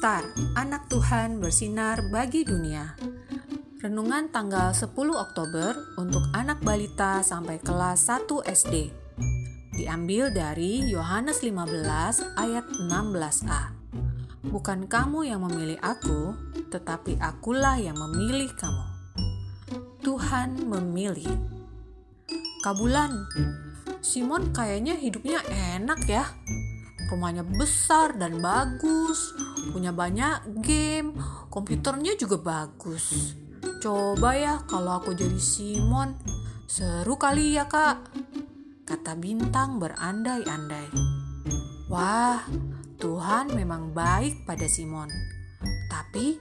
Star, anak Tuhan bersinar bagi dunia. Renungan tanggal 10 Oktober untuk anak balita sampai kelas 1 SD. Diambil dari Yohanes 15 ayat 16a. Bukan kamu yang memilih aku, tetapi akulah yang memilih kamu. Tuhan memilih. Kabulan, Simon kayaknya hidupnya enak ya rumahnya besar dan bagus, punya banyak game, komputernya juga bagus. Coba ya kalau aku jadi Simon, seru kali ya kak, kata Bintang berandai-andai. Wah, Tuhan memang baik pada Simon. Tapi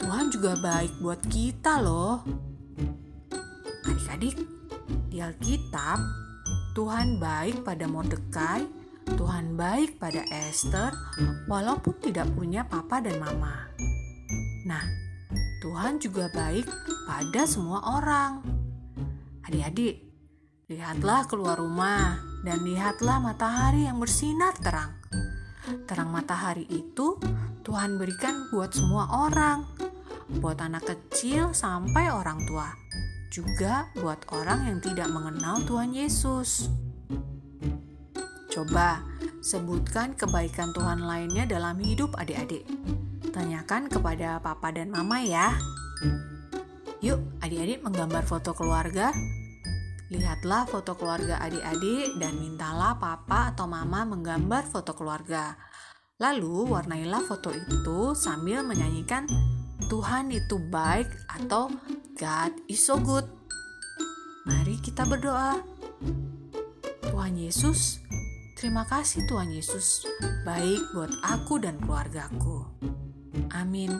Tuhan juga baik buat kita loh. Adik-adik, di Alkitab, Tuhan baik pada Mordekai Tuhan baik pada Esther walaupun tidak punya papa dan mama. Nah, Tuhan juga baik pada semua orang. Adik-adik, lihatlah keluar rumah dan lihatlah matahari yang bersinar terang. Terang matahari itu Tuhan berikan buat semua orang, buat anak kecil sampai orang tua, juga buat orang yang tidak mengenal Tuhan Yesus. Coba sebutkan kebaikan Tuhan lainnya dalam hidup adik-adik. Tanyakan kepada papa dan mama ya. Yuk, adik-adik menggambar foto keluarga. Lihatlah foto keluarga adik-adik dan mintalah papa atau mama menggambar foto keluarga. Lalu warnailah foto itu sambil menyanyikan Tuhan itu baik atau God is so good. Mari kita berdoa. Tuhan Yesus, Terima kasih Tuhan Yesus, baik buat aku dan keluargaku. Amin.